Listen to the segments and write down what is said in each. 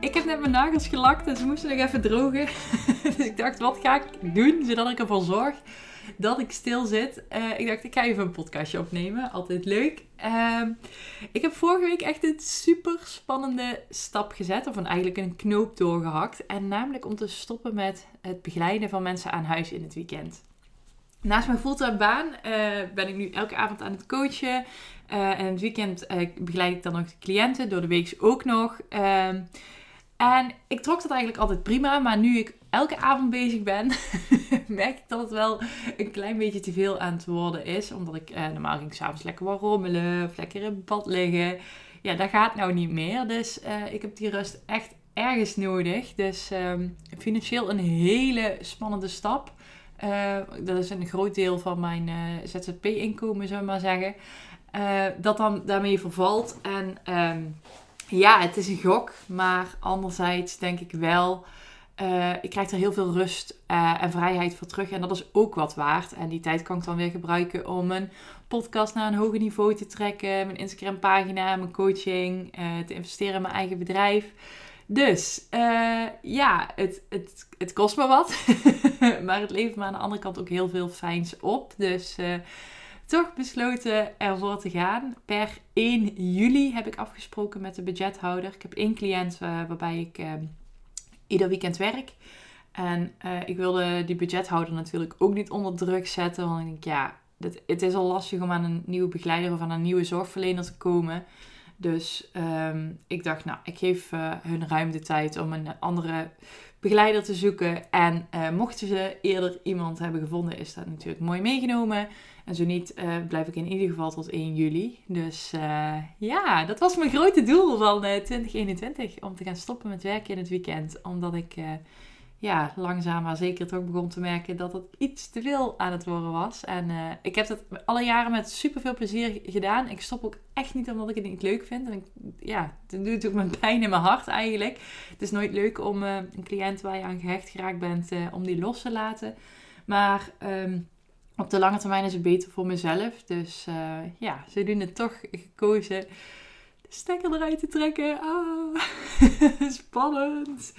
Ik heb net mijn nagels gelakt en ze moesten nog even drogen. dus ik dacht, wat ga ik doen zodat ik ervoor zorg dat ik stil zit. Uh, ik dacht, ik ga even een podcastje opnemen. Altijd leuk. Uh, ik heb vorige week echt een super spannende stap gezet. Of een, eigenlijk een knoop doorgehakt. En namelijk om te stoppen met het begeleiden van mensen aan huis in het weekend. Naast mijn fulltime baan uh, ben ik nu elke avond aan het coachen. Uh, en het weekend begeleid ik dan nog de cliënten. Door de week ook nog. Ehm, en ik trok dat eigenlijk altijd prima, maar nu ik elke avond bezig ben, merk ik dat het wel een klein beetje te veel aan het worden is. Omdat ik eh, normaal ging s'avonds lekker wat rommelen of lekker in bad liggen. Ja, dat gaat nou niet meer. Dus uh, ik heb die rust echt ergens nodig. Dus uh, financieel een hele spannende stap. Uh, dat is een groot deel van mijn uh, ZZP-inkomen, zou ik maar zeggen. Uh, dat dan daarmee vervalt. En ehm, ja, het is een gok, maar anderzijds denk ik wel, uh, ik krijg er heel veel rust uh, en vrijheid voor terug. En dat is ook wat waard. En die tijd kan ik dan weer gebruiken om een podcast naar een hoger niveau te trekken, mijn Instagram pagina, mijn coaching, uh, te investeren in mijn eigen bedrijf. Dus ja, het, het, het kost me wat. maar het levert me aan de andere kant ook heel veel fijns op. Dus toch besloten ervoor te gaan. Per 1 juli heb ik afgesproken met de budgethouder. Ik heb één cliënt uh, waarbij ik uh, ieder weekend werk. En uh, ik wilde die budgethouder natuurlijk ook niet onder druk zetten. Want ik denk, ja, het is al lastig om aan een nieuwe begeleider of aan een nieuwe zorgverlener te komen. Dus um, ik dacht, nou, ik geef hun ruim de tijd om een andere begeleider te zoeken. En mochten ze eerder iemand hebben gevonden, is dat natuurlijk mooi meegenomen. En zo niet, uh, blijf ik in ieder geval tot 1 juli. Dus uh, ja, dat was mijn grote doel van uh, eh, 2021. Om te gaan stoppen met werken in het weekend. Omdat ik ja, langzaam maar zeker toch begon te merken dat het iets te veel aan het worden was. En ik heb dat alle jaren met super veel plezier gedaan. Ik stop ook echt niet omdat ik het niet leuk vind. En ik, ja, het doet ook met pijn in mijn hart eigenlijk. Het is nooit leuk om een cliënt waar je aan gehecht geraakt bent, om die los te laten. Maar... Um, op de lange termijn is het beter voor mezelf. Dus ja, het toch gekozen de stekker eruit te trekken. Ah, spannend.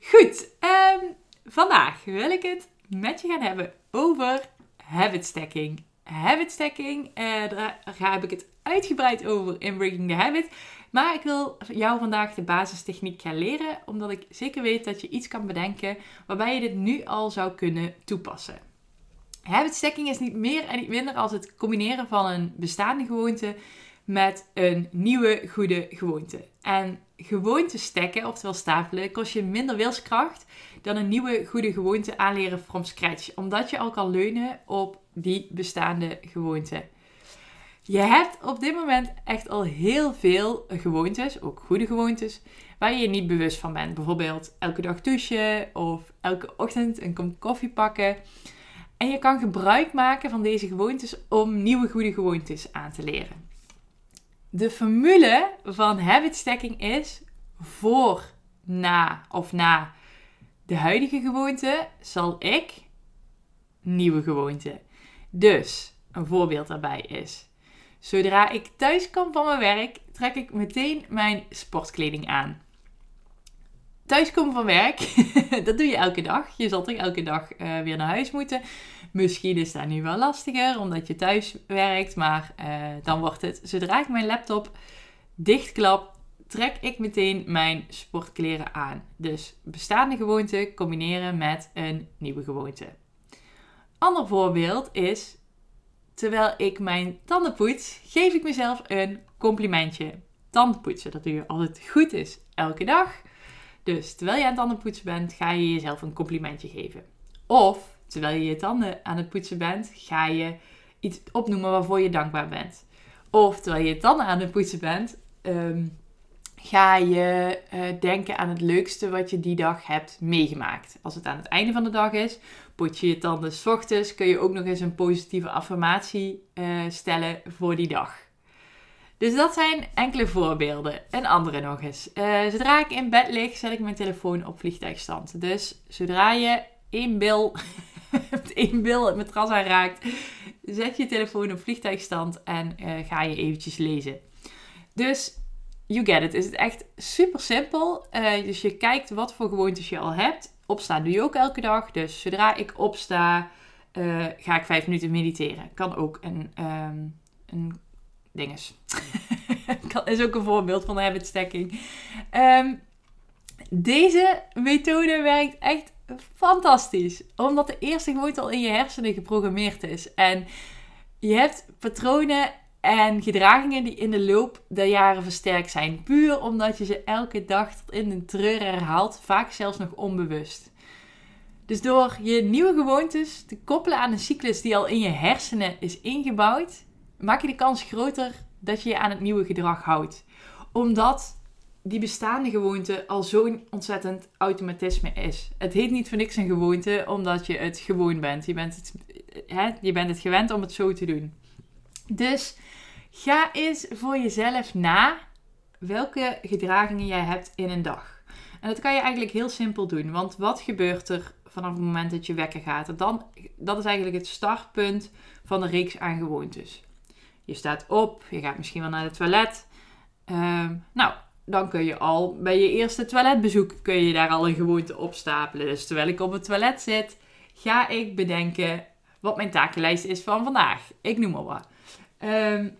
Goed, um, vandaag wil ik het met je gaan hebben over habit stacking. Habit stacking, uh, daar heb ik het uitgebreid over in Breaking the Habit. Maar ik wil jou vandaag de basistechniek gaan leren, omdat ik zeker weet dat je iets kan bedenken waarbij je dit nu al zou kunnen toepassen. Habit stacking is niet meer en niet minder als het combineren van een bestaande gewoonte met een nieuwe goede gewoonte. En gewoonte stacken, oftewel stapelen, kost je minder wilskracht dan een nieuwe goede gewoonte aanleren from scratch. Omdat je al kan leunen op die bestaande gewoonte. Je hebt op dit moment echt al heel veel gewoontes, ook goede gewoontes, waar je je niet bewust van bent. Bijvoorbeeld elke dag douchen of elke ochtend een kop koffie pakken. En je kan gebruik maken van deze gewoontes om nieuwe goede gewoontes aan te leren. De formule van habit stacking is voor, na of na de huidige gewoonte zal ik nieuwe gewoonte. Dus een voorbeeld daarbij is: zodra ik thuis kom van mijn werk, trek ik meteen mijn sportkleding aan thuiskomen van werk, dat doe je elke dag. Je zal toch elke dag uh, weer naar huis moeten. Misschien is dat nu wel lastiger, omdat je thuis werkt. Maar uh, dan wordt het, zodra ik mijn laptop dichtklap, trek ik meteen mijn sportkleren aan. Dus bestaande gewoonte combineren met een nieuwe gewoonte. Ander voorbeeld is, terwijl ik mijn tanden poets, geef ik mezelf een complimentje. Tandenpoetsen, dat doe je altijd goed is elke dag. Dus terwijl je aan het tandenpoetsen bent, ga je jezelf een complimentje geven. Of terwijl je je tanden aan het poetsen bent, ga je iets opnoemen waarvoor je dankbaar bent. Of terwijl je je tanden aan het poetsen bent, um, ga je eh, denken aan het leukste wat je die dag hebt meegemaakt. Als het aan het einde van de dag is, pot je je tanden s ochtends, kun je ook nog eens een positieve affirmatie uh, stellen voor die dag. Dus dat zijn enkele voorbeelden. En andere nog eens. Uh, zodra ik in bed lig, zet ik mijn telefoon op vliegtuigstand. Dus zodra je één bil, één bil het matras aanraakt, zet je telefoon op vliegtuigstand en uh, ga je eventjes lezen. Dus you get it. Is het echt super simpel. Uh, dus je kijkt wat voor gewoontes je al hebt. Opstaan doe je ook elke dag. Dus zodra ik opsta, ga ik vijf minuten mediteren. Kan ook een, een dinges. is ook een voorbeeld van habit stacking. Um, deze methode werkt echt fantastisch. Omdat de eerste gewoonte al in je hersenen geprogrammeerd is. En je hebt patronen en gedragingen die in de loop der jaren versterkt zijn. Puur omdat je ze elke dag tot in de treur herhaalt. Vaak zelfs nog onbewust. Dus door je nieuwe gewoontes te koppelen aan een cyclus die al in je hersenen is ingebouwd, maak je de kans groter dat je je aan het nieuwe gedrag houdt. Omdat die bestaande gewoonte al zo'n ontzettend automatisme is. Het heet niet voor niks een gewoonte, omdat je het gewoon bent. Je bent het, hè, je bent het gewend om het zo te doen. Dus ga eens voor jezelf na welke gedragingen jij hebt in een dag. En dat kan je eigenlijk heel simpel doen. Want wat gebeurt er vanaf het moment dat je wekker gaat? dan, dat is eigenlijk het startpunt van de reeks aan gewoontes. Je staat op, je gaat misschien wel naar het toilet. Uh, nou, dan kun je al bij je eerste toiletbezoek kun je daar al een gewoonte opstapelen. Dus terwijl ik op het toilet zit, ga ik bedenken wat mijn takenlijst is van vandaag. Ik noem maar wat. Um,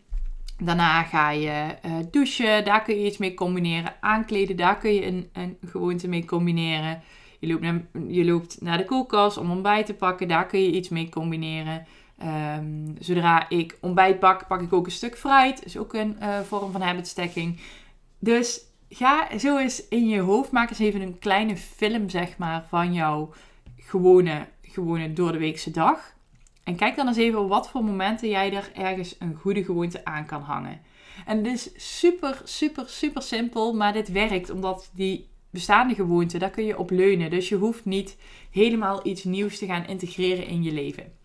daarna ga je uh, douchen, daar kun je iets mee combineren. Aankleden, daar kun je een, een gewoonte mee combineren. Je loopt, naar, je loopt naar de koelkast om ontbijt te pakken, daar kun je iets mee combineren. Um, zodra ik ontbijt pak, pak ik ook een stuk fruit. Is ook een uh, vorm van habit stacking. Dus ga zo eens in je hoofd, maak eens even een kleine film, zeg maar, van jouw gewone, gewone door de weekse dag. En kijk dan eens even op wat voor momenten jij er ergens een goede gewoonte aan kan hangen. En het is super, super, super simpel, maar dit werkt omdat die bestaande gewoonte, daar kun je op leunen. Dus je hoeft niet helemaal iets nieuws te gaan integreren in je leven.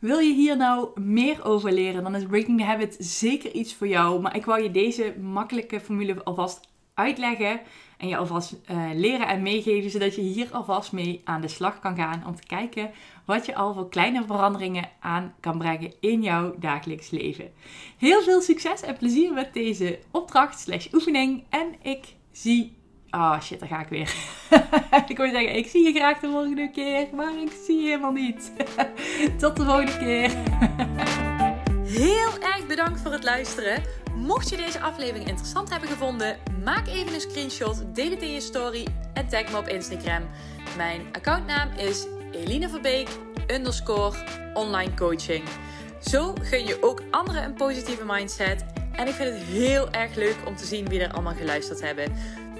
Wil je hier nou meer over leren, dan is Breaking the Habit zeker iets voor jou. Maar ik wou je deze makkelijke formule alvast uitleggen en je alvast uh, leren en meegeven, zodat je hier alvast mee aan de slag kan gaan om te kijken wat je al voor kleine veranderingen aan kan brengen in jouw dagelijks leven. Heel veel succes en plezier met deze opdracht slash oefening en ik zie oh shit, daar ga ik weer. ik wil zeggen, ik zie je graag de volgende keer, maar ik zie je helemaal niet. Tot de volgende keer. Heel erg bedankt voor het luisteren. Mocht je deze aflevering interessant hebben gevonden, maak even een screenshot, deel het in je story en tag me op Instagram. Mijn accountnaam is Eline Verbeek, underscore online coaching. Zo gun je ook anderen een positieve mindset. En ik vind het heel erg leuk om te zien wie er allemaal geluisterd hebben.